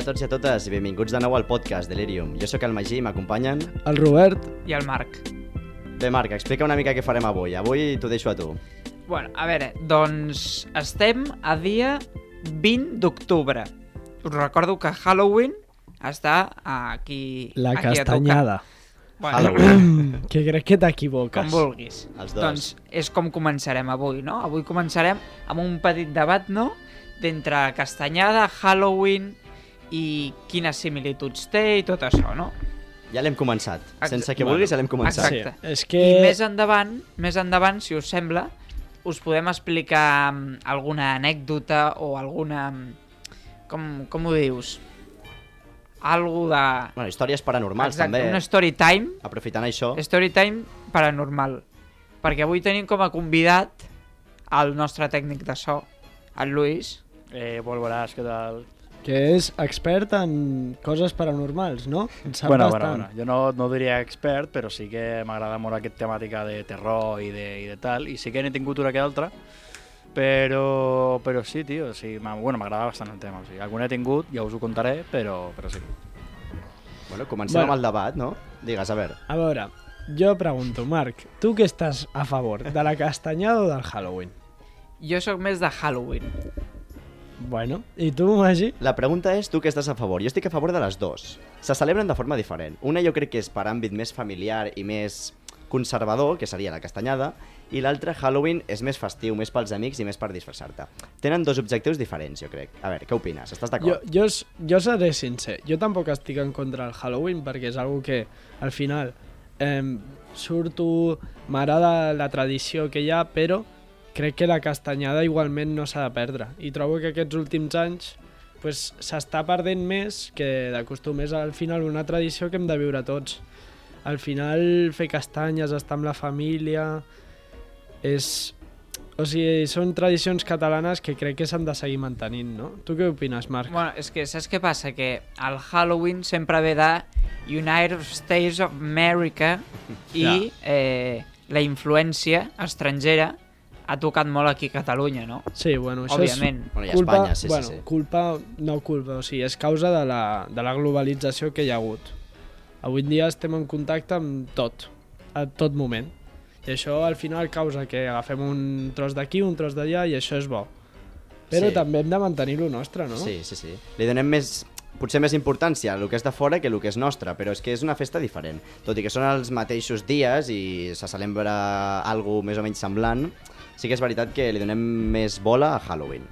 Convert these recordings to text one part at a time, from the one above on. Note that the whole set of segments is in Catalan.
Hola a tots i a totes i benvinguts de nou al podcast Delirium. Jo sóc el Magí i m'acompanyen... El Robert, i el Marc. Bé, Marc, explica una mica què farem avui. Avui t'ho deixo a tu. Bueno, a veure, doncs estem a dia 20 d'octubre. Us recordo que Halloween està aquí... la aquí castanyada. Bueno, Halloween. que crec que t'equivoques. com vulguis. Els dos. Doncs és com començarem avui, no? Avui començarem amb un petit debat, no?, d'entre castanyada, Halloween i quines similituds té i tot això, no? Ja l'hem començat. Ex- Sense que vulguis, ja l'hem començat. exacte. Sí, és que... I més endavant, més endavant, si us sembla, us podem explicar mm, alguna anècdota o alguna... mm, Com, com ho dius? Algo de... Bueno, històries paranormals, Exacte, també. un story time, Aprofitant això... story time paranormal. Perquè avui tenim com a convidat el nostre tècnic de so, el Luis. Eh, volveràs, què tal? Que és expert en coses paranormals, no? En sap bueno, bueno, bastant. bueno, jo no, no diria expert, però sí que m'agrada molt aquesta temàtica de terror i de, i de tal, i sí que n'he tingut una que altra, però, però sí, tio, m'ha- bueno, m'agrada bastant el tema. O sigui, alguna he tingut, ja us ho contaré, però, però sí. Bueno, comencem Bueno. amb el debat, no? Digues, a veure. A veure, jo pregunto, Marc, tu que estàs a favor, de la castanyada o del Halloween? Jo sóc més de Halloween. Bueno, i tu, Magí? La pregunta és tu que estàs a favor. Jo estic a favor de les dues. Se celebren de forma diferent. Una jo crec que és per àmbit més familiar i més conservador, que seria la castanyada, i l'altra, Halloween, és més festiu, més pels amics i més per disfressar-te. Tenen dos objectius diferents, jo crec. A veure, què opines? Estàs Jo, d'acord? jo, s- jo seré sincer, jo tampoc estic en contra del Halloween perquè és algo que al final eh, surto, m'agrada la tradició que hi ha, però crec que la castanyada igualment no s'ha de perdre. I trobo que aquests últims anys pues, s'està perdent més que de costum. És al final una tradició que hem de viure tots. Al final fer castanyes, estar amb la família, és... O sigui, són tradicions catalanes que crec que s'han de seguir mantenint, no? Tu què opines, Marc? Bueno, és que saps què passa? Que el Halloween sempre ve de United States of America i eh, la influència estrangera ha tocat molt aquí a Catalunya, no? Sí, bueno, això Òbviament. és Bueno, i a culpa, Espanya, sí, sí, bueno, sí. culpa, no culpa, o sigui, és causa de la, de la globalització que hi ha hagut. Avui en dia estem en contacte amb tot, a tot moment. I això al final causa que agafem un tros d'aquí, un tros d'allà, i això és bo. Però Sí. també hem de mantenir lo nostre, no? Sí, sí, sí. Li donem més, potser més importància a el que és de fora que el que és nostre, però és que és una festa diferent. Tot i que són els mateixos dies i se celebra algo més o menys semblant, sí que és veritat que li donem més bola a Halloween.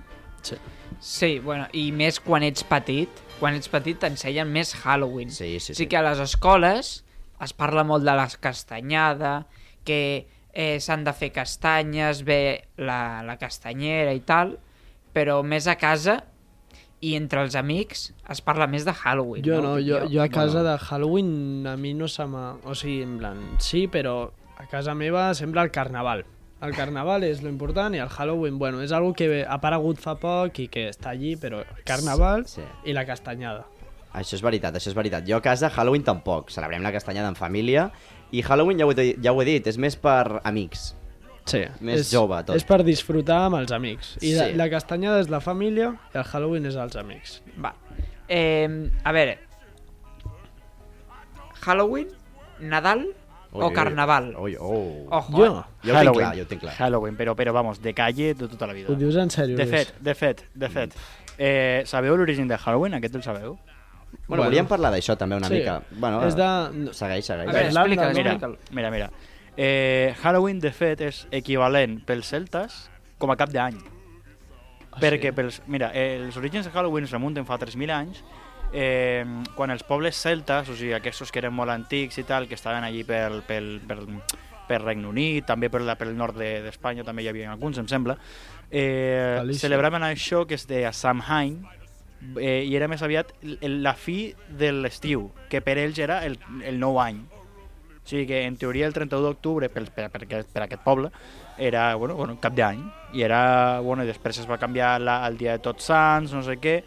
Sí, bueno, i més quan ets petit. Quan ets petit t'ensenyen més Halloween. Sí, sí, sí. sí que a les escoles es parla molt de la castanyada, que eh, s'han de fer castanyes, ve la, la castanyera i tal, però més a casa i entre els amics es parla més de Halloween. Jo no, jo, jo a casa Bueno. de Halloween a mi no se m'ha... O sigui, en plan, sí, però a casa meva sembla el carnaval. El carnaval és lo important i el Halloween, bueno, és algo que ha aparegut fa poc i que està allí, però el carnaval Sí. i la castanyada. Això és veritat, això és veritat. Jo a casa Halloween tampoc. Celebrem la castanyada en família i Halloween, ja ho he, ja ho he dit, és més per amics. Sí. Més és, jove, tot. És per disfrutar amb els amics. I la, Sí. la castanyada és la família i el Halloween és els amics. Va. Eh, a veure, Halloween, Nadal Ui, o Carnaval? Ui, oh. Ojo, Jo? eh? Jo tinc Halloween. clar, jo tinc clar. Halloween, però, però vamos, de calle de tota la vida. Ho dius en sèrio, De fet, de fet, de fet. Eh, sabeu l'origen de Halloween? Aquest el sabeu? Bueno, Bueno. volíem parlar d'això també una Sí. mica. Bueno, És de... Segueix, segueix. A veure, no? Mira, mira, mira. Eh, Halloween, de fet, és equivalent pels celtes com a cap d'any. Ah, perquè, pels, mira, eh, els orígens de Halloween es remunten fa 3.000 anys, eh, quan els pobles celtes, o sigui, aquests que eren molt antics i tal, que estaven allí pel, pel, pel, per Regne Unit, també per la, pel nord de- d'Espanya també hi havia alguns, em sembla. Eh, Galícia. celebraven això que es deia Samhain, eh, i era més aviat la fi de l'estiu, que per ells era el, el nou any. O sigui que en teoria el 31 d'octubre per, per, per, aquest, per aquest poble era bueno, bueno, cap d'any i era, bueno, i després es va canviar la, el dia de Tots Sants, no sé què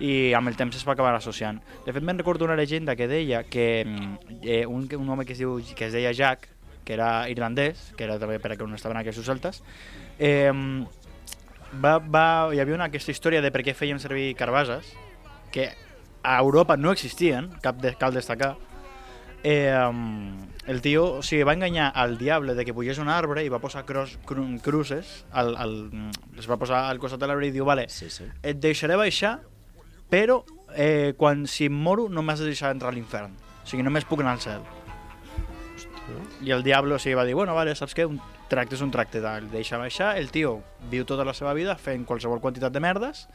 i amb el temps es va acabar associant. De fet, me'n recordo una llegenda que deia que mm, eh, un, un home que es, diu, que es deia Jack, que era irlandès, que era també per a on estaven aquests celtes, eh, va, va, hi havia una, aquesta història de per què feien servir carbases, que a Europa no existien, cap de, cal destacar, eh, el tio o sigui, va enganyar al diable de que pugés un arbre i va posar cros, cru, cruces, al, al, les va posar al costat de l'arbre i diu, vale, Sí, sí. et deixaré baixar, però eh, quan si em moro no m'has de deixar entrar a l'infern. O sigui, només puc anar al cel. I el diable o sigui, va dir, bueno, vale, saps què? Un tracte és un tracte, el deixa baixar, el tio viu tota la seva vida fent qualsevol quantitat de merdes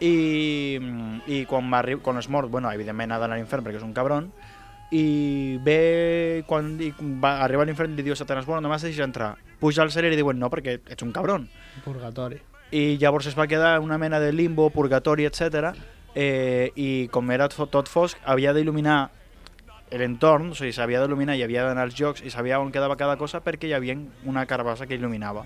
i, i quan, va, quan es mort, bueno, evidentment ha d'anar a l'infern perquè és un cabron i ve quan i va arribar a l'infern li diu Satanàs, bueno, no m'has de deixar entrar puja al cel i li diuen, no, perquè ets un cabron Purgatori. i llavors es va quedar una mena de limbo, purgatori, etc. Eh, I com era tot fosc, havia d'il·luminar l'entorn, o sigui, s'havia d'il·luminar i havia d'anar als jocs i sabia on quedava cada cosa perquè hi havia una carbassa que il·luminava.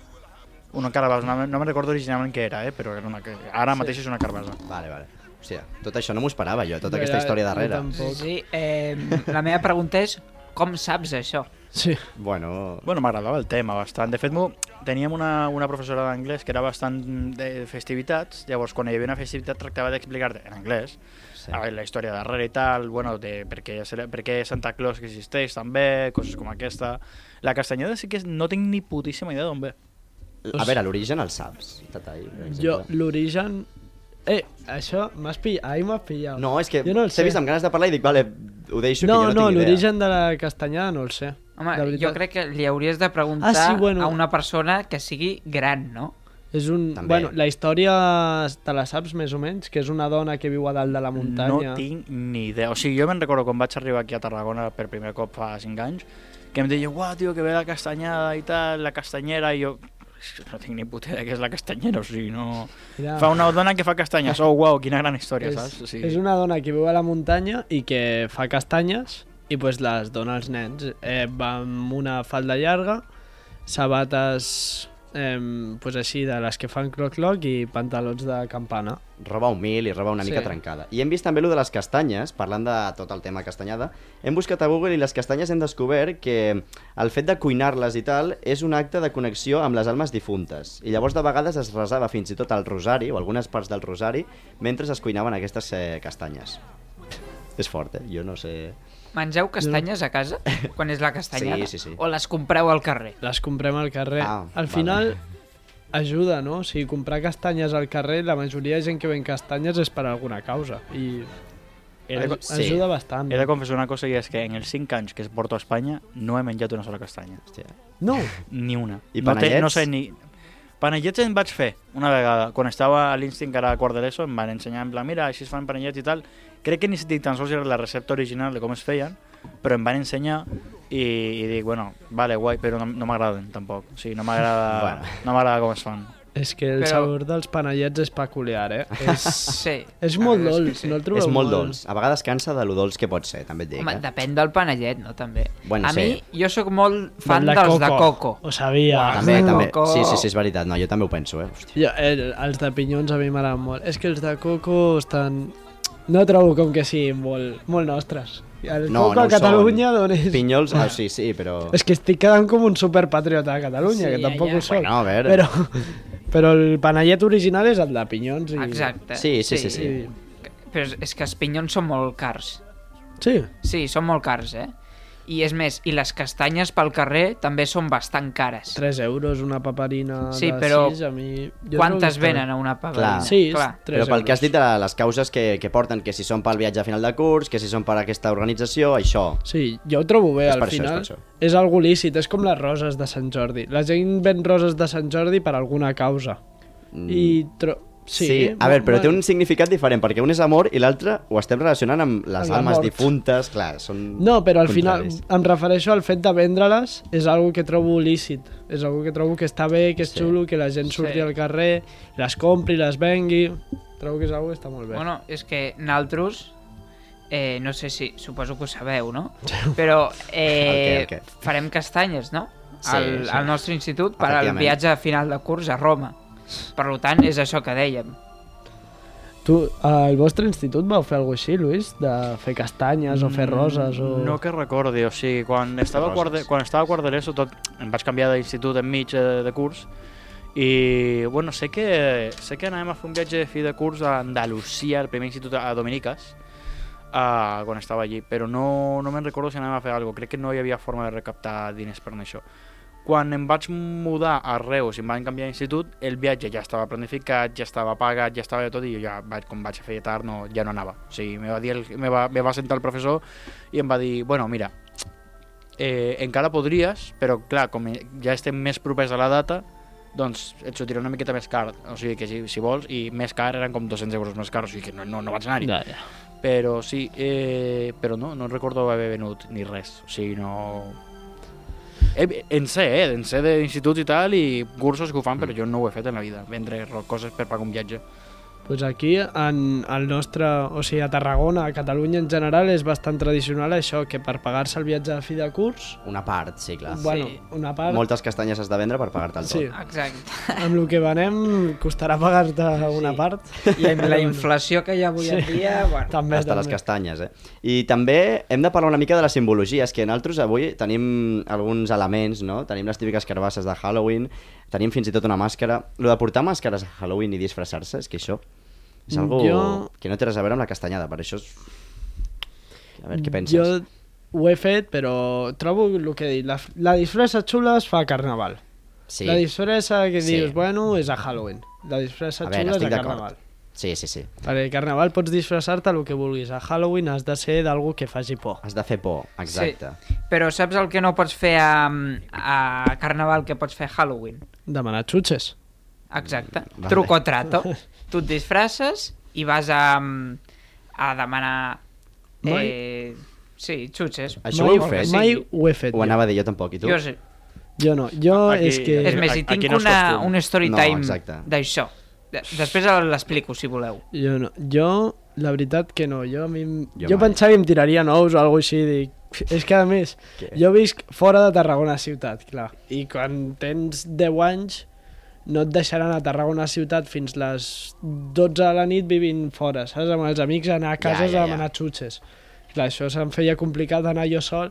Una carbassa, no, no me'n recordo originalment què era, eh, però era una, que- ara mateix és una carbassa. Vale, vale. Hòstia, tot això no m'ho esperava jo, tota No, aquesta història darrere. tampoc. Sí, eh, la meva pregunta és, com saps això? Sí. Bueno, Bueno, m'agradava el tema bastant. De fet, teníem una, una professora d'anglès que era bastant de festivitats, llavors quan hi havia una festivitat tractava d'explicar-te en anglès sí. la història darrere i tal, bueno, de per què, per què Santa Claus que existeix també, coses com aquesta. La castanyada sí que és- no tinc ni putíssima idea d'on ve. A veure, l'origen el saps, Tatai. Jo, l'origen... Eh, això m'has pillat, ahir m'has pillat. No, és que Jo no t'he vist amb ganes de parlar i dic, vale, ho deixo no, que jo no, no, tinc idea. l'origen de la castanyada no el sé. Home, jo crec que li hauries de preguntar Ah, sí, bueno. a una persona que sigui gran, no? És un... També. Bueno, la història te la saps més o menys? Que és una dona que viu a dalt de la muntanya. No tinc ni idea. O sigui, jo me'n recordo quan vaig arribar aquí a Tarragona per primer cop fa 5 anys, que em deia, uau, tio, que ve la castanyada i tal, la castanyera, i jo no tinc ni puta idea què és la castanyera, o sigui, no... Mira, Fa una dona que fa castanyes, oh, uau, quina gran història, és, saps? O sigui, és una dona que viu a la muntanya i que fa castanyes i pues les dona als nens. Eh, va amb una falda llarga, sabates eh, pues així de les que fan cloc-cloc i pantalons de campana. Roba humil i roba una mica Sí. trencada. I hem vist també lo de les castanyes, parlant de tot el tema castanyada, hem buscat a Google i les castanyes hem descobert que el fet de cuinar-les i tal és un acte de connexió amb les almes difuntes. I llavors de vegades es resava fins i tot el rosari, o algunes parts del rosari, mentre es cuinaven aquestes eh, castanyes. És fort, eh? Jo no sé... Mengeu castanyes a casa quan és la castanyada? Sí, sí, sí. O les compreu al carrer? Les comprem al carrer. Ah, al vale. final ajuda, no? O sigui, comprar castanyes al carrer, la majoria de gent que ven castanyes és per alguna causa. I aj- ajuda bastant. he de confessar una cosa i és que en els 5 anys que es porto a Espanya no he menjat una sola castanya. Hòstia. No, Ni una. I no, panellets? no sé ni... Panellets en vaig fer una vegada. Quan estava a l'Instinct, que era a quart de l'ESO, em van ensenyar en plan, mira, així es fan panellets i tal. Crec que ni si tan sols era la recepta original de com es feien, però em van ensenyar i, i dic, bueno, vale, guai, però no, no m'agraden tampoc. O sigui, no m'agrada Bueno. no m'agrada com es fan. és que el Però- sabor dels panellets és peculiar, eh? És, Sí. és molt dolç, sí. no el trobeu És molt dolç. A vegades cansa de lo dolç que pot ser, també et dic. Home, eh? depèn del panellet, no? També. Bueno, a sí. mi, jo sóc molt fan Del dels de coco. Ho sabia. Uau, També, Mm. també. Coco. Sí, sí, sí, és veritat. No, jo també ho penso, eh? Hòstia. Jo, el, els de pinyons a mi m'agraden molt. És que els de coco estan... No trobo com que siguin molt, molt nostres. El No, coco no a Catalunya, són. d'on és? Pinyols, ah, sí, sí, però... És que estic quedant com un superpatriota de Catalunya, Sí, que tampoc ja. ho soc. Bueno, a veure. Però, però el panellet original és el de pinyons. I... Exacte. Sí, sí, sí, sí. I... Però és- és que els pinyons són molt cars. Sí, Sí, són molt cars, eh? I és més, i les castanyes pel carrer també són bastant cares. 3 euros una paperina Sí, de però 6, a mi... jo Quantes està venen a una paperina? Clar. Sí, Clar. 3 Però pel que has euros. dit de les causes que, que porten, que si són pel viatge a final de curs, que si són per aquesta organització, això... Sí, jo ho trobo bé, És al per això, és final és algo lícit, és com les roses de Sant Jordi. La gent ven roses de Sant Jordi per alguna causa. Mm, I tro... Sí, a veure, però té un significat diferent, perquè un és amor i l'altre ho estem relacionant amb les Amb almes mort. difuntes, clar, són No, però al final contraris. em refereixo al fet de vendre-les, és algo que trobo lícit. És algo que trobo que està bé, que és Sí. xulo, que la gent surti Sí. al carrer, les compri, les vengui... Trobo que és algo que està molt bé. Bueno, és que naltros, eh, no sé si, suposo que ho sabeu, no? Però eh, El què, el què? farem castanyes, no? Sí, al, sí. al nostre institut per al viatge final de curs a Roma. Per tant, és això que dèiem. Tu, al vostre institut vau fer alguna així, Lluís? De fer castanyes o fer roses o... No que recordi, o sigui, quan estava, quart de, quan estava a quart d'ESO tot, em vaig canviar d'institut enmig de, de curs i, bueno, sé que, sé que anàvem a fer un viatge de fi de curs a Andalusia, el primer institut a Dominiques, uh, quan estava allí, però no, no me'n recordo si anàvem a fer alguna cosa. Crec que no hi havia forma de recaptar diners per això. Quan em vaig mudar a Reus i em van canviar d'institut, el viatge ja estava planificat, ja estava pagat, ja estava tot i jo ja, vaig, com vaig a fer tard, no, ja no anava. O sigui, me va, dir el, me, va, me va sentar el professor i em va dir, bueno, mira, eh, encara podries, però clar, com ja estem més propers a la data, doncs et sortirà una miqueta més car, o sigui que si, si vols, i més car eren com 200 euros més car, o sigui que no, no, no vaig anar-hi. Ja, ja. Però sí, eh, però no, no recordo haver venut ni res, o sigui, no... Eh, en sé, eh, en sé d'instituts i tal, i cursos que ho fan, però jo no ho he fet en la vida, vendre coses per pagar un viatge. Pues aquí, en el nostre, o sigui, a Tarragona, a Catalunya en general, és bastant tradicional això, que per pagar-se el viatge de fi de curs, Una part, sí, clar. bueno, Sí. una part, Moltes castanyes has de vendre per pagar-te el tot. Sí. Exacte. amb el que venem, costarà pagar-te una Sí. part. I amb la inflació que hi ha avui en Sí. dia, bueno, També, Hasta les també. castanyes, eh? I també hem de parlar una mica de les simbologies, que nosaltres avui tenim alguns elements, no? Tenim les típiques carbasses de Halloween, tenim fins i tot una màscara. Lo de portar màscares a Halloween i disfressar-se, és que això és algo Jo- que no té res a veure amb la castanyada, per això és... A veure, què penses? Jo ho he fet, però trobo el que he dit, la, la disfressa xula es fa a Carnaval. Sí. La disfressa que Sí. dius, bueno, és a Halloween. La disfressa A veure, xula és a. Carnaval. Sí, sí, sí. Perquè Carnaval pots disfressar-te el que vulguis. A Halloween has de ser d'algú que faci por. Has de fer por, exacte. però saps el que no pots fer a, a Carnaval que pots fer a Halloween? Demanar xutxes. Exacte. Vale. Truco trato. Tu et disfresses i vas a, a demanar... Mai- Eh, sí, xutxes. Això mai, ho heu fet? Mai ho he fet. Ho jo. anava a dir jo tampoc, i tu? Jo sí. Jo no. Jo Aquí- és que... És més, Aquí hi tinc no una, un story No, time exacte. d'això. De- Després l'explico, si voleu. Jo no. Jo, la veritat que no. Jo, a mi, Jo jo, mai. pensava que em tiraria nous o alguna així. Dic, és que a més, Què? jo visc fora de Tarragona ciutat, clar. I quan tens 10 anys no et deixaran a Tarragona ciutat fins les 12 de la nit vivint fora, saps? Amb els amics anar a cases ja, a ja. demanar xutxes. Clar, això se'm feia complicat anar jo sol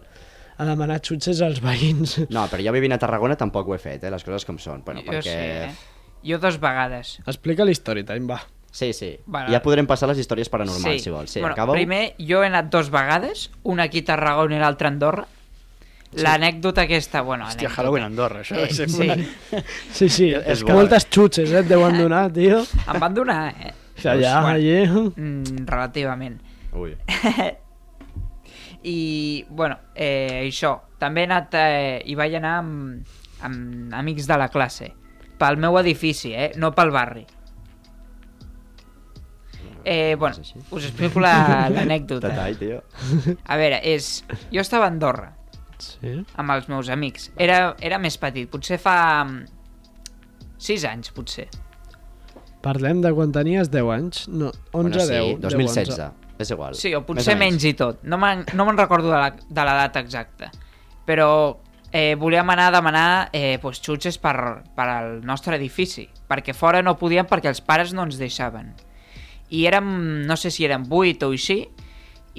a demanar xutxes als veïns. No, però jo vivint a Tarragona tampoc ho he fet, eh? les coses com són. Bueno, jo perquè... sí, eh? Jo dos vegades. Explica la story time, va. Sí, sí. Bueno. Ja podrem passar a les històries paranormals, si vols. Sí, bueno, acaba Primer, jo he anat dos vegades, una aquí a Tarragona i l'altra a Andorra. L'anècdota aquesta, bueno, Hòstia, anècdota. Halloween Andorra, això. Eh, sí, una- Sí, sí, És bo, moltes xutxes, eh, et deuen donar, tio. em van donar, eh? Allà, Bueno. allí... Mm, relativament. Ui. I, bueno, eh, això. També he anat, eh, hi vaig anar amb, amb amics de la classe. Pel meu edifici, eh? No pel barri. Eh, bueno, us explico la- l'anècdota. Tio. A veure, és... Jo estava a Andorra Sí. amb els meus amics. Era, era més petit, potser fa... 6 anys, potser. Parlem de quan tenies 10 anys? No, 11, Bueno, sí, 10. 2016. 10, 11. És igual. Sí, o Més potser menys i tot. No me'n no me'n recordo de la, de la data exacta. Però eh, volíem anar a demanar eh, pues, xutxes per, per al nostre edifici. Perquè fora no podíem perquè els pares no ens deixaven. I érem, no sé si érem 8 o així,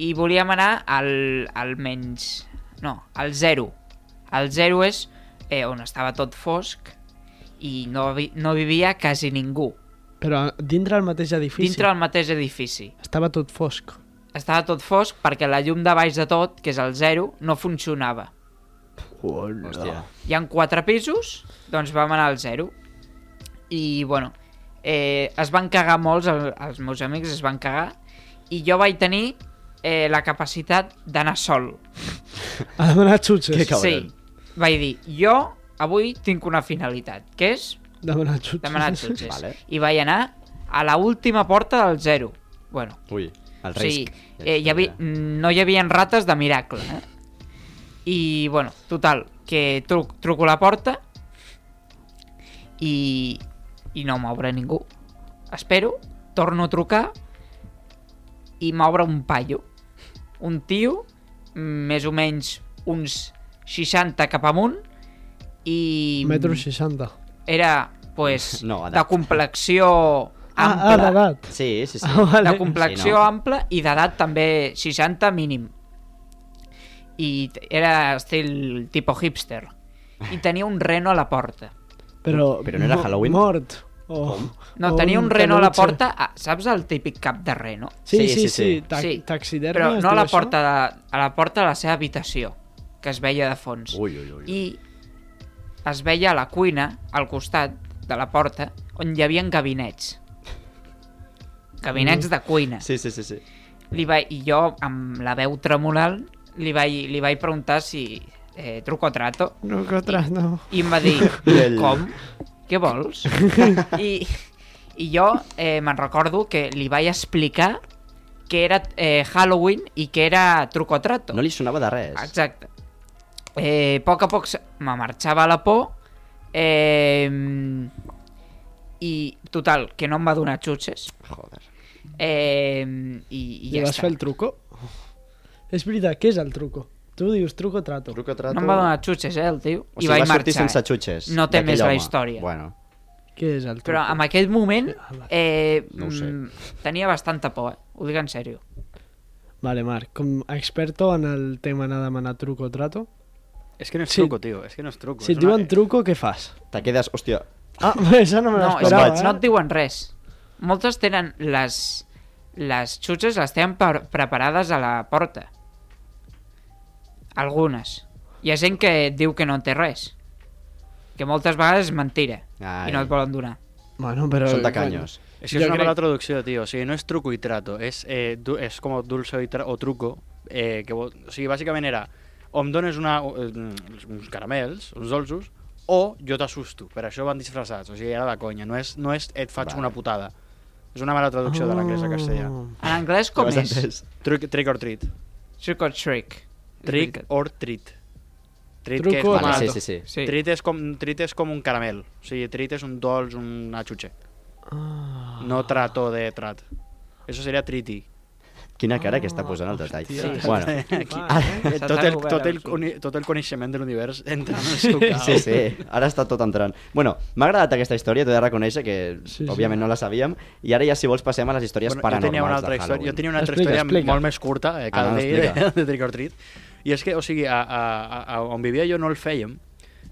i volíem anar al, al menys... No, al 0. El 0 és eh, on estava tot fosc i no, vi, no vivia quasi ningú. Però dintre el mateix edifici Dintre el mateix edifici. estava tot fosc. estava tot fosc perquè la llum de baix de tot, que és el zero, no funcionava. Hòstia. Hi han quatre pisos, doncs vam anar al zero. I, bueno, eh, es van cagar molts, el, els meus amics es van cagar, i jo vaig tenir eh, la capacitat d'anar sol. A demanar xutxes. Que cabron. Sí, vaig dir, jo avui tinc una finalitat, que és Demanar xutxes. demanar xutxes. Vale. I vaig anar a la última porta del zero. Bueno, Ui, el risc. eh, hi havia, no hi havia rates de miracle, eh? I, bueno, total, que tru truco a la porta i, i no m'obre ningú. Espero, torno a trucar i m'obre un paio. Un tio, més o menys uns 60 cap amunt i... Metro 60. Era, pues, No, de complexió Ah, ah ampla. d'edat. Sí, sí, sí. Ah, vale. de complexió Sí, no? ampla i d'edat també 60 mínim. I era estil tipo hipster. I tenia un reno a la porta. Però, Però no era Halloween? Mort. O, No, o tenia un reno a la porta, ah, saps el típic cap de reno? Sí, Sí, sí, sí, sí. Ta Sí, Taxidermia Però no a la això? porta de, a la porta de la seva habitació, que es veia de fons. Ui, ui, ui. I es veia a la cuina, al costat de la porta, on hi havia gabinets. Gabinets de cuina. Sí, sí, sí, sí. li vaig, i jo, amb la veu tremolant, li vaig, li vaig preguntar si eh, truco a trato, No, que atrás, no. i em va dir, I com? Què vols? I, i jo eh, me'n recordo que li vaig explicar que era eh, Halloween i que era truco trato. No li sonava de res. Exacte. Eh, a poc a poc me marxava la por eh, i total, que no em va donar xutxes Joder. eh, i, i I ja vas està. fer el truco? És veritat, què és el truco? Tu dius truco trato. Truco trato... No em va donar xutxes, eh, el tio. O I sigui, vaig va sortir marxar. sense eh. xutxes. No té més la home. història. Bueno, Què és el truco? Però en aquell moment Ah, eh, No sé. mm, tenia bastanta por, eh? ho dic en sèrio. Vale, Marc, com a experto en el tema a demanar truco o trato, És que no és Sí. truco, tio, és que no és truco. si et diuen una... truco, què fas? te quedes... Hòstia, Ah, això no me No, és l'esperava, que eh? no et diuen res. Moltes tenen les, les xutxes les tenen per, preparades a la porta. Algunes. Hi ha gent que diu que no té res. Que moltes vegades és mentira. Ai. I no et volen donar. Bueno, però... són tacaños. És que Jo és una crec- mala traducció, tio. O sigui, no és truco i trato, és, eh, du és com dulce tra o truco. Eh, que. O sigui, bàsicament era o em dones una, eh, uns caramels, uns dolços, o jo t'assusto. Per això van disfressats. O sigui, era de conya. No és, no és et faig Vale. una putada. És una mala traducció de l'anglès a castellà. Oh. En anglès com és? Trick, trick or treat. Trick or trick. Trick or treat. Treat, Truco que és Vale, sí, sí, sí. Sí. Treat és com, treat és com un caramel. O sigui, treat és un dolç, una xutxe. Ah. No trato de trat. Eso seria triti. Quina cara que està posant el detall. Hòstia. Bueno, Aquí, Ah, eh, tot, el, tot, el, tot el coneixement de l'univers entra en el seu cap. sí, sí, ara està tot entrant. Bueno, m'ha agradat aquesta història, t'ho he de reconèixer que Sí, sí. òbviament no la sabíem, i ara ja si vols passem a les històries Bueno, jo paranormals tenia una altra de història, Halloween. jo tenia una altra Explica, història explica. molt més curta, eh, cada Ah, no, de, explica. de Trick or Treat. I és que, o sigui, a, a, a, on vivia jo no el fèiem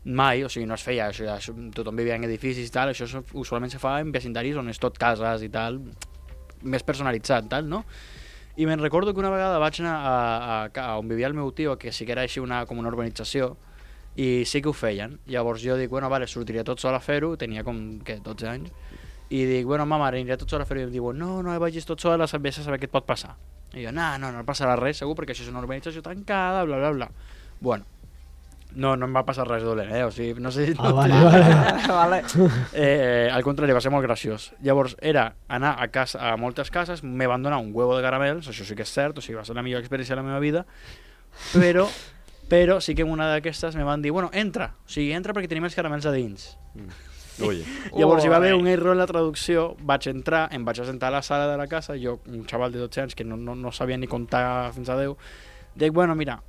mai, o sigui, no es feia, això, això, tothom vivia en edificis i tal, això usualment se fa en vecindaris on és tot cases i tal, més personalitzat, tal, no? I me'n recordo que una vegada vaig anar a, a, a on vivia el meu tio, que sí que era així una, com una urbanització, i sí que ho feien. Llavors jo dic, bueno, vale, sortiria tot sol a fer-ho, tenia com, què, 12 anys, i dic, bueno, mama, aniré tot sol a fer-ho, i em diuen, no, no vagis tot sol, a a saber què et pot passar. I jo, no, no, no passarà res, segur, perquè això és una urbanització tancada, bla, bla, bla. Bueno, no, no em va passar res dolent, eh? O sigui, no sé si... Ah, vale, vale. vale. Eh, al contrari, va ser molt graciós. Llavors, era anar a, casa, a moltes cases, me van donar un huevo de caramels, això sí que és cert, o sigui, va ser la millor experiència de la meva vida, però, però sí que en una d'aquestes me van dir, bueno, entra, o sigui, entra perquè tenim els caramels a dins. Ui, Llavors hi va haver un error en la traducció, vaig entrar, em vaig assentar a la sala de la casa, jo, un xaval de 12 anys que no, no, no sabia ni comptar fins a 10, dic, bueno, mira,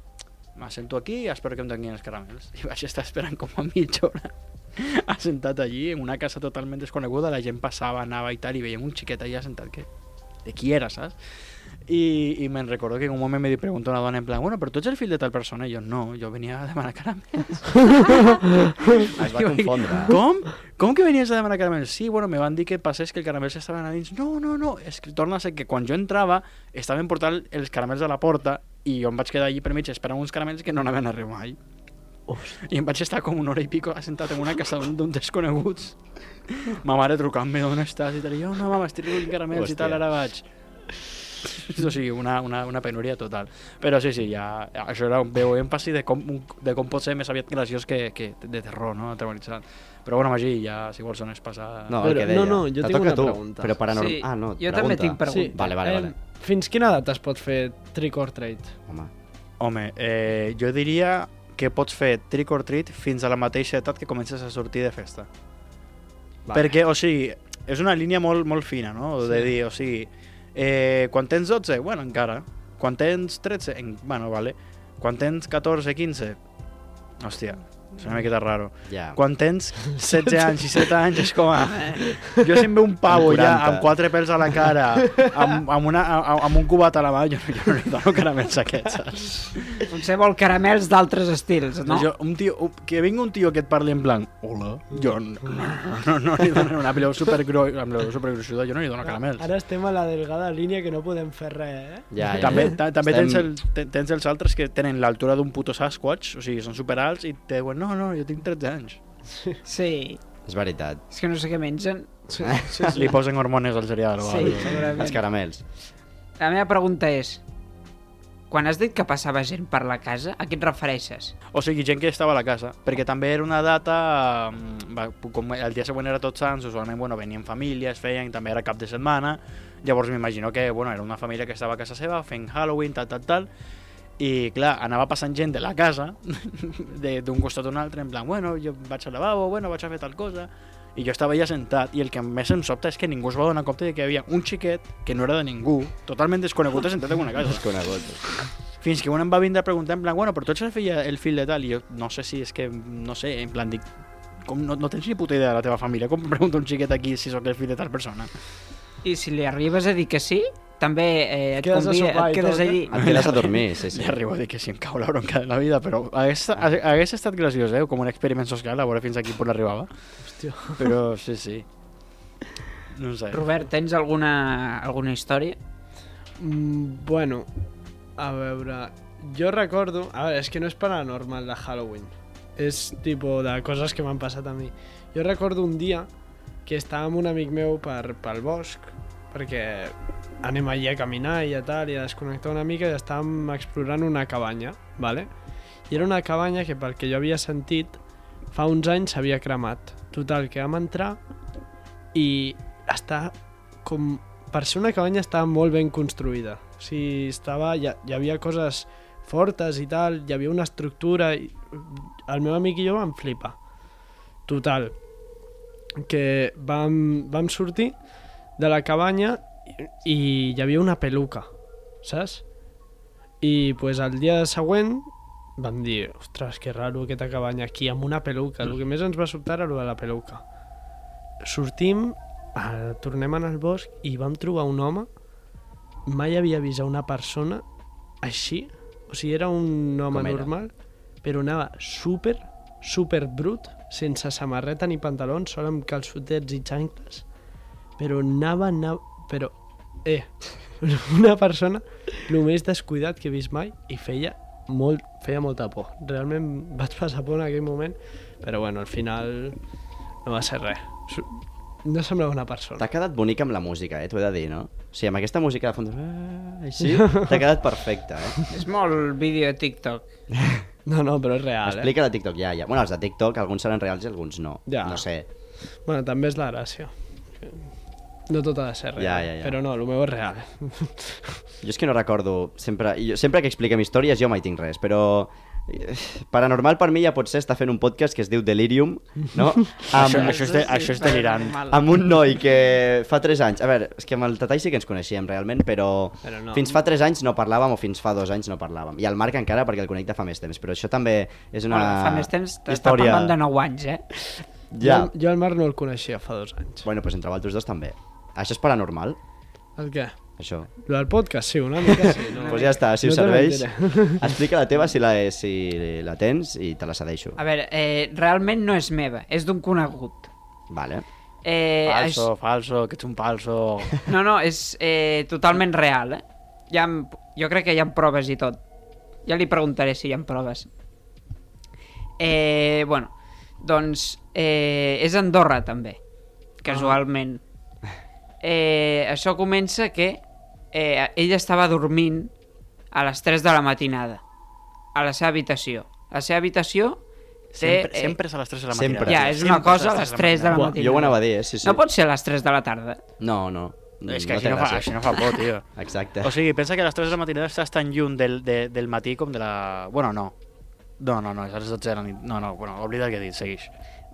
m'assento aquí i espero que em donin els caramels. I vaig estar esperant com a mitja hora assentat allí, en una casa totalment desconeguda, la gent passava, anava i tal, i veiem un xiquet allà assentat que... De qui era, saps? I, i me'n recordo que en un moment me pregunta una dona en plan, bueno, però tu ets el fill de tal persona? I jo, no, jo venia a demanar caramels. es va confondre. Com? Com que venies a demanar caramels? Sí, bueno, me van dir que passés que els caramels estaven a dins. No, no, no, és que torna a ser que quan jo entrava estaven portant els caramels a la porta i jo em vaig quedar allí per mig esperant uns caramels que no anaven a res mai. I em vaig estar com una hora i pico assentat en una casa d'un desconeguts. Ma mare trucant-me d'on estàs i tal. I jo, no, mama, estic caramels i tal, Hòstia. ara vaig. o sigui, una, una, una penúria total. Però sí, sí, ja, això era un veu èmfasi de com, un- de com pot ser més aviat graciós que, que de terror, no? Aterroritzant. Però bueno, Magí, ja, si vols, on és passar... No, Però- el que deia. no, no, jo Te tinc una tu, pregunta. Però paranormal... Sí, ah, no, jo pregunta. també tinc pregunta. Sí, Vale, vale, vale. em, fins quina edat es pot fer trick or treat? Home, Home, eh, jo diria que pots fer trick or treat fins a la mateixa edat que comences a sortir de festa. Vale. Perquè, o sigui, és una línia molt, molt fina, no? De Sí. dir, o sigui, eh, quan tens 12, bueno, encara. Quan tens 13, en, bueno, vale. Quan tens 14, 15, hòstia, és una miqueta raro. ja. Quan tens 16 anys i 7 anys és com a... Jo si em ve un pavo ja 40. amb quatre pèls a la cara, amb, amb, una, amb, amb un cubat a la mà, jo, no- jo no li dono caramels aquests, saps? Potser vol caramels d'altres estils, no? Jo, un tio, que vingui un tio que et parli en blanc, hola, jo no, no, no, no li dono una pileu supergro, amb la supergruixuda, jo no li dono caramels. Ara estem a la delgada línia que no podem fer res, eh? Ja, ja, També, ja. ta, també Estem- tens, el, te- tens els altres que tenen l'altura d'un puto Sasquatch, o sigui, són superalts i te diuen, no, no, jo tinc 13 anys. Sí, És veritat. és que no sé què mengen. Sí, Sí, Li posen hormones al cereal o Sí. Els caramels. La meva pregunta és, quan has dit que passava gent per la casa, a què et refereixes? O sigui, gent que estava a la casa, perquè també era una data, mm, com el dia següent era Tots Sants, usualment bueno, venien famílies, feien, també era cap de setmana, llavors m'imagino que bueno, era una família que estava a casa seva fent Halloween, tal, tal, tal, i clar, anava passant gent de la casa, de- d'un costat a un altre, en plan, bueno, jo vaig al lavabo, bueno, vaig a fer tal cosa, i jo estava ja sentat, i el que més em sobta és que ningú es va donar compte de que hi havia un xiquet que no era de ningú, totalment desconegut, sentat en una casa. Desconegut. Fins que un em va vindre a preguntar en plan, bueno, però tu ets el fill, el fill de tal, i jo no sé si és que, no sé, en plan, dic, com no, no tens ni puta idea de la teva família, com pregunta un xiquet aquí si sóc el fill de tal persona? I si li arribes a dir que sí, també eh, et, Quedes a convida, sopar et quedes tot, eh? allí. Et quedes a dormir, sí, sí. Li arribo a dir que sí, em cau la bronca de la vida, però hagués, hagués estat graciós, eh? Com un experiment social, a veure fins a quin punt arribava. Hòstia. Però sí, sí. No sé. Robert, tens alguna, alguna història? Mm, bueno, a veure... Jo recordo... A veure, és que no és paranormal de Halloween. És tipo de coses que m'han passat a mi. Jo recordo un dia que estava amb un amic meu per, pel bosc, perquè anem allí a caminar i a tal, i a desconnectar una mica, i estàvem explorant una cabanya, ¿vale? I era una cabanya que, pel que jo havia sentit, fa uns anys s'havia cremat. Total, que vam entrar i està com... Per ser una cabanya estava molt ben construïda. O sigui, estava, hi, hi havia coses fortes i tal, hi havia una estructura i el meu amic i jo vam flipar. Total, que vam, vam sortir de la cabanya i, hi havia una peluca, saps? I pues, el dia següent vam dir, ostres, que raro aquesta cabanya aquí amb una peluca. El que més ens va sobtar era lo de la peluca. Sortim, eh, tornem en el bosc i vam trobar un home mai havia vist a una persona així, o sigui, era un home normal, però anava super, super brut, sense samarreta ni pantalons, sol amb calçotets i xancles, però anava, anava, però, eh, una persona el més descuidat que he vist mai i feia molt, feia molta por. Realment vaig passar por en aquell moment, però bueno, al final no va ser res. No semblava una persona. T'ha quedat bonic amb la música, eh? T'ho he de dir, no? O sigui, amb aquesta música de fons... ah, Així, t'ha quedat perfecte, eh? És molt vídeo de TikTok. No, no, però és real, eh? Explica de TikTok, ja, ja. Bueno, els de TikTok, alguns seran reals i alguns no. Ja. No sé. Bueno, també és la gràcia. No tot ha de ser real, Ja, ja, ja. però no, el meu és real. Jo és que no recordo... Sempre, jo, sempre que expliquem històries jo mai tinc res, però... eh, Paranormal per mi ja pot ser estar fent un podcast que es diu Delirium, no? Això, Amb, això, és, de, això és delirant. amb un noi que fa 3 anys... A veure, és que amb el Tatai sí que ens coneixíem realment, però, Però no. fins fa 3 anys no parlàvem o fins fa 2 anys no parlàvem. I el Marc encara perquè el conec de fa més temps, però això també és una Bueno, fa més temps, t'està història... parlant de 9 anys, eh? Ja. Jo, jo el Marc no el coneixia fa dos anys. Bueno, doncs entre vosaltres dos també. Això és paranormal? El què? Això. Lo del podcast, sí, una mica sí. No. Doncs pues ja està, si No us serveix, explica la teva si la, si la tens i te la cedeixo. A veure, eh, realment no és meva, és d'un conegut. Vale. Eh, Falso, falso, que ets un falso. Això, no, no, és eh, totalment real, eh? Ja em, jo crec que hi ha proves i tot. Ja li preguntaré si hi ha proves. Eh, bueno, doncs eh, és Andorra també, casualment. Eh, això comença que eh, ell estava dormint a les 3 de la matinada, a la seva habitació. La seva habitació té... Sempre, sempre és a les 3 de la Sempre. matinada. Ja, és una Sempre cosa a les 3 de la matinada. jo ho anava a dir, eh? Sí, sí. No pot ser a les 3 de la tarda. No, no. És que no així, no fa, així no fa por, tio. Exacte. O sigui, pensa que a les 3 de la matinada estàs tan lluny del, de, del matí com de la... Bueno, no. No, no, no, és a les 12 de la nit. No, no, bueno, oblida el que he dit, segueix.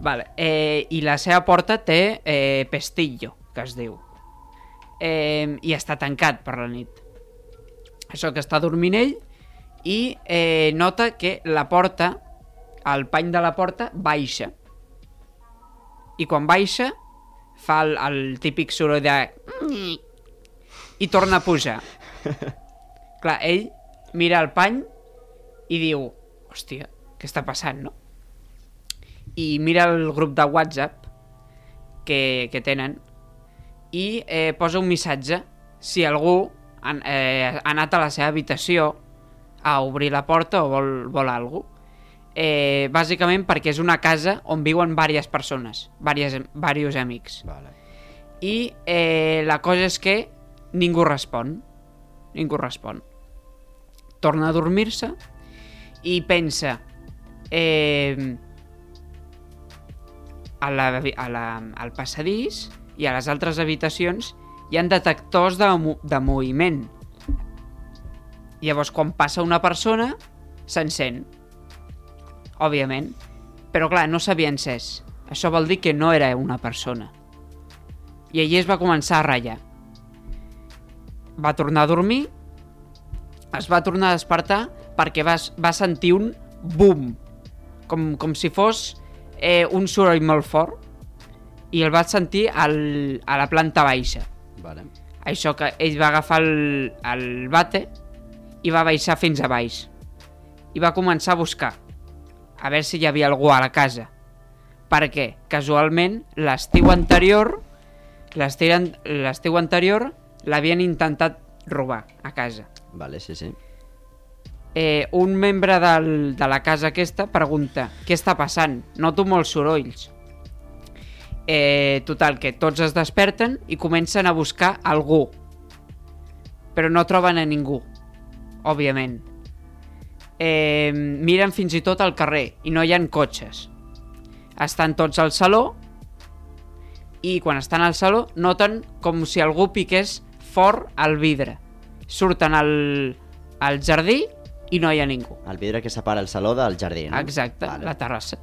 Vale. Eh, I la seva porta té eh, pestillo, que es diu. Eh, I està tancat per la nit. Això que està dormint ell i eh, nota que la porta, el pany de la porta, baixa. I quan baixa, fa el, el típic soroll de... I torna a pujar. Clar, ell mira el pany i diu, hòstia, què està passant, no? I mira el grup de WhatsApp que, que tenen i eh, posa un missatge si algú ha, eh, ha anat a la seva habitació a obrir la porta o vol, vol alguna cosa. Eh, bàsicament perquè és una casa on viuen diverses persones, diversos, diversos amics. Vale. I eh, la cosa és que ningú respon. Ningú respon. Torna a dormir-se i pensa eh, a la, a la, al passadís i a les altres habitacions hi han detectors de, mo- de moviment. Llavors, quan passa una persona, s'encén. Òbviament. Però clar, no s'havia encès. Això vol dir que no era una persona. I allí es va començar a ratllar. Va tornar a dormir, es va tornar a despertar perquè va, va sentir un boom, com, com si fos eh, un soroll molt fort, i el va sentir al, a la planta baixa. Vale. Això que ell va agafar el, el bate i va baixar fins a baix. I va començar a buscar, a veure si hi havia algú a la casa. Perquè, casualment, l'estiu anterior, l'estiu an- l'estiu anterior l'havien intentat robar a casa. Vale, sí, sí. Eh, un membre del, de la casa aquesta pregunta què està passant? Noto molts sorolls. Eh, total, que tots es desperten i comencen a buscar algú. Però no troben a ningú, òbviament. Eh, miren fins i tot al carrer i no hi han cotxes. Estan tots al saló i quan estan al saló noten com si algú piqués fort al vidre. Surten al, al jardí i no hi ha ningú. El vidre que separa el saló del jardí, no? Exacte, Vale. la terrassa.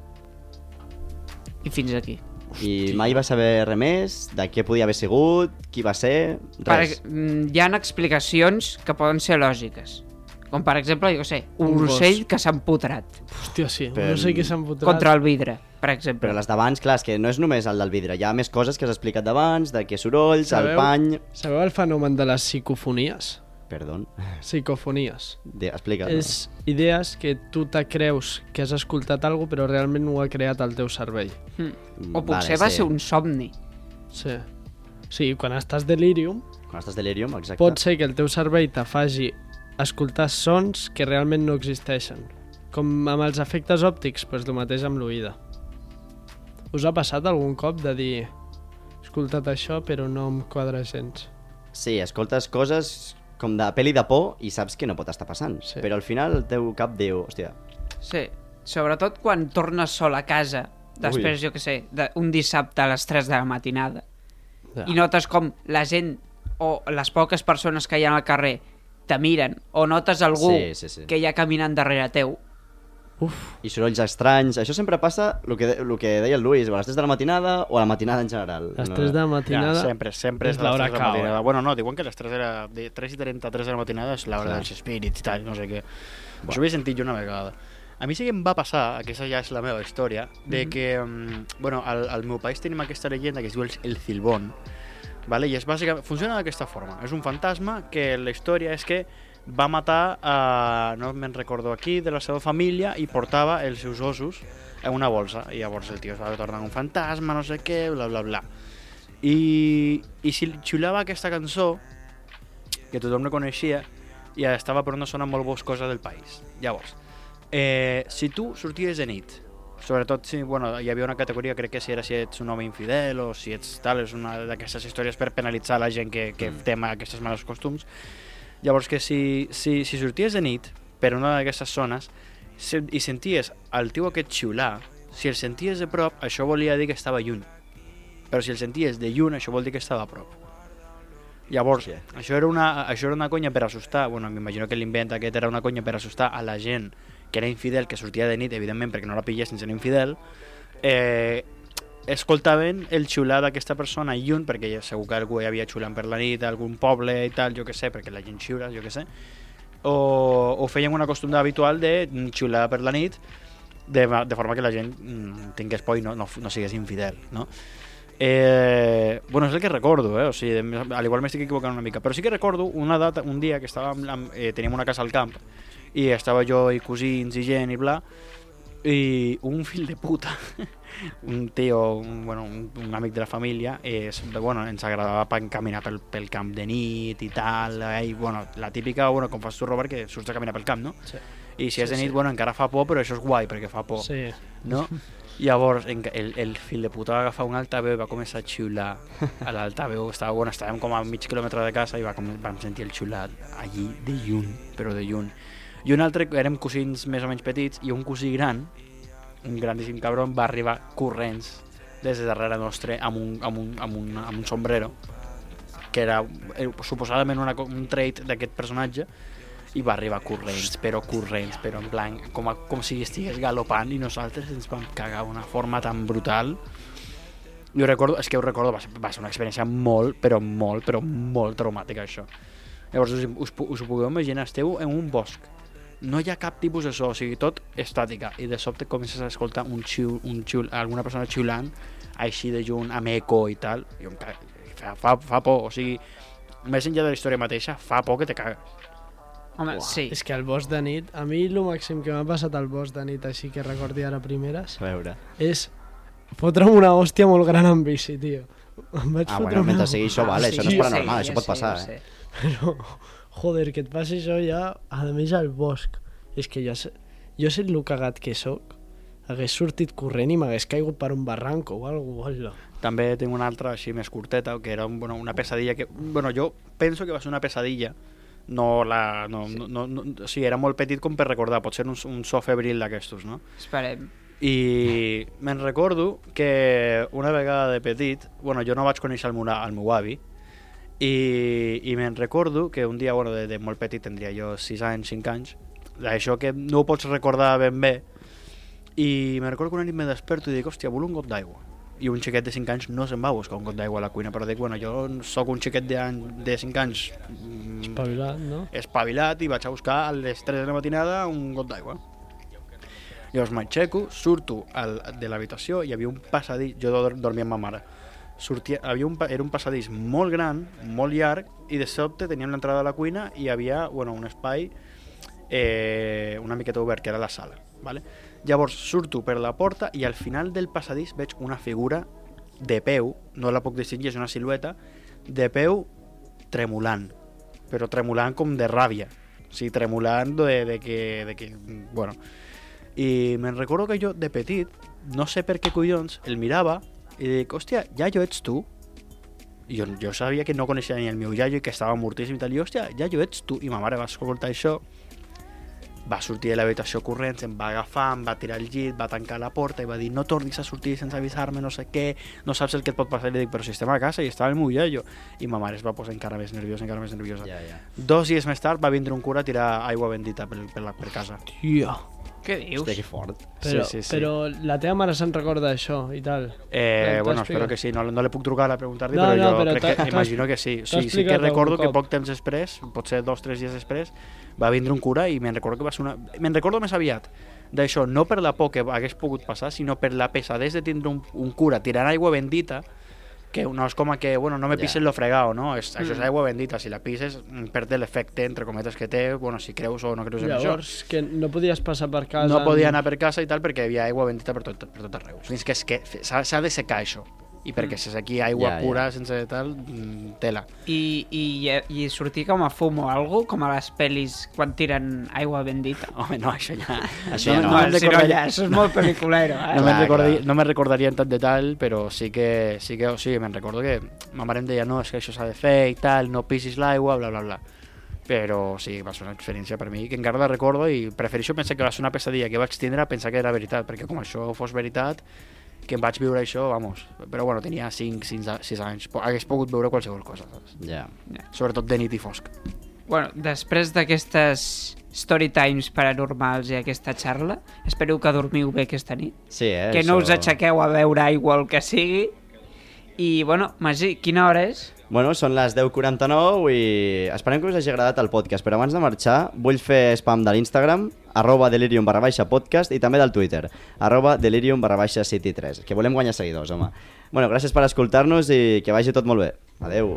I fins aquí. I mai va saber res més de què podia haver sigut, qui va ser, Per, res. mm, hi ha explicacions que poden ser lògiques. Com per exemple, jo sé, un, Un gos. ocell que s'ha empotrat Hòstia, sí, Per- no sé què s'han fotrat. contra el vidre, per exemple. Però les d'abans, clar, és que no és només el del vidre, hi ha més coses que has explicat d'abans, de què sorolls, el Sabeu? pany... Sabeu el fenomen de les psicofonies? Perdó, Psicofonies. de, explica. És idees que tu te creus que has escoltat alguna però realment ho ha creat el teu cervell. Mm. O potser va ser un somni. Sí. Sigui, quan estàs delirium, Quan estàs delirium, exacte. pot ser que el teu cervell te faci escoltar sons que realment no existeixen. Com amb els efectes òptics, doncs el mateix amb l'oïda. Us ha passat algun cop de dir he escoltat això però no em quadra gens? Sí, escoltes coses com de pel·li de por i saps que no pot estar passant. Sí. Però al final el teu cap diu, hòstia, Sí, sobretot quan tornes sol a casa, després, Ui. jo que sé, de- un dissabte a les 3 de la matinada, Ja. i notes com la gent o les poques persones que hi ha al carrer te miren, o notes algú Sí, sí, sí. que hi ha caminant darrere teu, Uf, i sorolls estranys. Això sempre passa, el que, de- el que deia el Luis, a les 3 de la matinada o a la matinada en general. les 3 de la Ja, matinada... sempre, sempre és, és a les l'hora 3 de la cau, matinada. eh? Bueno, no, diuen que les 3, era, de 3 i 33 de la matinada és l'hora dels espírits i tal, no sé què. Això ho he sentit jo una vegada. A mi sí que em va passar, aquesta ja és la meva història, de que, mm, bueno, al, al meu país tenim aquesta llegenda que es diu el, el Cilbón, vale? i és bàsicament, funciona d'aquesta forma. És un fantasma que la història és que va matar, a, no me'n recordo aquí, de la seva família i portava els seus ossos en una bolsa. I llavors el tio es va tornar un fantasma, no sé què, bla, bla, bla. I, i si xiulava aquesta cançó, que tothom no coneixia, i estava per una zona molt boscosa del país. Llavors, eh, si tu sorties de nit, Sobretot si, bueno, hi havia una categoria, crec que si era si ets un home infidel o si ets tal, és una d'aquestes històries per penalitzar la gent que, que Mm. té ma- aquests mals costums. Llavors que si, si, si sorties de nit per una d'aquestes zones i senties el tio aquest xiular, si el senties de prop, això volia dir que estava lluny. Però si el senties de lluny, això vol dir que estava a prop. Llavors, Hòstia. això era, una, això era una conya per assustar, bueno, m'imagino que l'invent aquest era una conya per assustar a la gent que era infidel, que sortia de nit, evidentment, perquè no la pillessin sent infidel, eh, escoltaven el xiular d'aquesta persona lluny, perquè ja segur que algú hi havia xiulant per la nit, algun poble i tal, jo que sé, perquè la gent xiula, jo que sé, o, o feien una costum habitual de xiular per la nit, de, de forma que la gent mm, tingués por i no, no, no sigués infidel, no? Eh, bueno, és el que recordo, eh? o sigui, al igual m'estic equivocant una mica, però sí que recordo una data, un dia que amb, eh, teníem una casa al camp i estava jo i cosins i gent i bla i un fill de puta un tio, un, bueno, un, un amic de la família és, bueno, ens agradava caminar pel, pel camp de nit i tal eh, i, bueno, la típica, bueno, com fas tu Robert que surts a caminar pel camp, no? Sí. i si és Sí, de nit, sí. bueno, encara fa por però això és guai perquè fa por Sí. no? Llavors, el, el fill de puta va agafar un altaveu i va començar a xiular a l'altaveu. Estava, bueno, estàvem com a mig quilòmetre de casa i va, com, vam sentir el xiulat allí de lluny, però de lluny. I un altre, érem cosins més o menys petits, i un cosí gran, un grandíssim cabron, va arribar corrents des de darrere nostre amb un, amb un, amb un, amb un sombrero que era suposadament una, un trait d'aquest personatge i va arribar corrents, però corrents, però en plan, com, a, com si estigués galopant i nosaltres ens vam cagar d'una forma tan brutal. Jo recordo, és que ho recordo, va ser, va ser una experiència molt, però molt, però molt traumàtica, això. Llavors, us, us, us ho podeu imaginar, esteu en un bosc, no hi ha cap tipus de so, o sigui, tot estàtica, i de sobte comences a escoltar un xiu, un xiu, alguna persona xiulant, així de junt, amb eco i tal, i ca- fa, fa, fa por, o sigui, més enllà de la història mateixa, fa por que te cagues. Home, sí. És que al bosc de nit, a mi el màxim que m'ha passat al bosc de nit, així que recordi ara primeres, A veure. és fotre'm una hòstia molt gran en bici, tio. Em vaig Ah, bueno, una- mentre sigui això, vale, això no és paranormal, sé, això pot sé, passar, jo eh? Però, joder, que et passi això ja, a més al bosc. És que jo, sé- jo sé el cagat que sóc, hagués sortit corrent i m'hagués caigut per un barranco o alguna cosa. També tinc una altra així més curteta, que era un, bueno, una pesadilla que... Bueno, jo penso que va ser una pesadilla, no la... No, sí. no, no, no, o sigui, era molt petit com per recordar, pot ser un, un so febril d'aquestos, no? Esperem. I me'n recordo que una vegada de petit, bueno, jo no vaig conèixer el meu, el meu avi, i, i me'n recordo que un dia, bueno, de, de molt petit, tindria jo 6 anys, 5 anys, d'això que no ho pots recordar ben bé, i me'n recordo que una nit me desperto i dic, hòstia, vull un got d'aigua. I un xiquet de 5 anys no se'n va a buscar un got d'aigua a la cuina, però dic, bueno, jo sóc un xiquet de, de 5 anys mm, Espavilat, no? espavilat i vaig a buscar a les 3 de la matinada un got d'aigua. Llavors m'aixeco, surto al, de l'habitació, hi havia un passadís, jo dor- dormia amb ma mare, sortia, havia un, era un passadís molt gran, molt llarg, i de sobte teníem l'entrada a la cuina i hi havia bueno, un espai eh, una miqueta obert, que era la sala. Vale? Llavors surto per la porta i al final del passadís veig una figura de peu, no la puc distingir, és una silueta, de peu tremolant, però tremolant com de ràbia. O sigui, tremolant de, de, que, de que... Bueno. I me'n recordo que jo, de petit, no sé per què collons, el mirava i dic, hòstia, iaio, ets tu? I jo, jo sabia que no coneixia ni el meu iaio i que estava mortíssim i tal. I, hòstia, iaio, ets tu? I ma mare va escoltar això, va sortir de l'habitació corrents, em va agafar, em va tirar al llit, va tancar la porta i va dir no tornis a sortir sense avisar-me, no sé què, no saps el que et pot passar. I li dic, però si estem a casa i estava el meu iaio. I ma mare es va posar encara més nerviosa, encara més nerviosa. Ja, ja. Dos dies més tard va vindre un cura a tirar aigua bendita per, per, la, per casa. Tia. Què dius? Hòstia, que fort. Però, sí, sí, sí. però la teva mare se'n recorda d'això i tal. Eh, bueno, espero que sí, no, no le puc trucar a preguntar-li, No, però no, jo però crec que, imagino que sí. sí, sí que recordo que poc temps després, potser dos o tres dies després, va vindre un cura i me'n recordo que va ser una... Me'n recordo més aviat d'això, no per la por que hagués pogut passar, sinó per la pesadesa de tindre un, un cura tirant aigua bendita, que no és com a que, bueno, no me pises lo fregado, no? És, Això és Mm. aigua bendita, si la pises mm, perd l'efecte, entre cometes, que té, bueno, si creus o no creus en això. Llavors, que no podies passar per casa... No podia anar per casa i tal perquè hi havia aigua bendita per tot, per tot arreu. Fins que s'ha de secar això. I perquè si és aquí aigua Ja, ja. pura, sense tal, mm, tela. I, i, i sortir com a fum o algo, com a les pel·lis quan tiren aigua bendita. Home, no, això ja... Això ja no. si no, recordaria- ja, això és molt pel·liculero, eh? No me'n recordaria, no me recordaria en tant detall, però sí que, sí que o sigui, me'n recordo que ma mare em deia no, és que això s'ha de fer i tal, no pisis l'aigua, bla, bla, bla. Però sí, va ser una experiència per mi que encara la recordo i prefereixo pensar que va ser una pesadilla que vaig tindre a pensar que era veritat, perquè com això fos veritat, que em vaig viure això, vamos. Però bueno, tenia 5, 6, 6 anys, hagués pogut veure qualsevol cosa, saps? Ja. Sobretot de nit i fosc. Bueno, després d'aquestes story times paranormals i aquesta xarra, espero que dormiu bé aquesta nit. Sí, eh? que no us això- aixequeu a beure aigua o el que sigui. I, bueno, Magí, quina hora és? Bueno, són les 10.49 i esperem que us hagi agradat el podcast, però abans de marxar vull fer spam de l'Instagram, arroba delirium barra baixa podcast i també del Twitter, arroba delirium barra baixa city 3, que volem guanyar seguidors, home. Bueno, gràcies per escoltar-nos i que vagi tot molt bé. Adeu.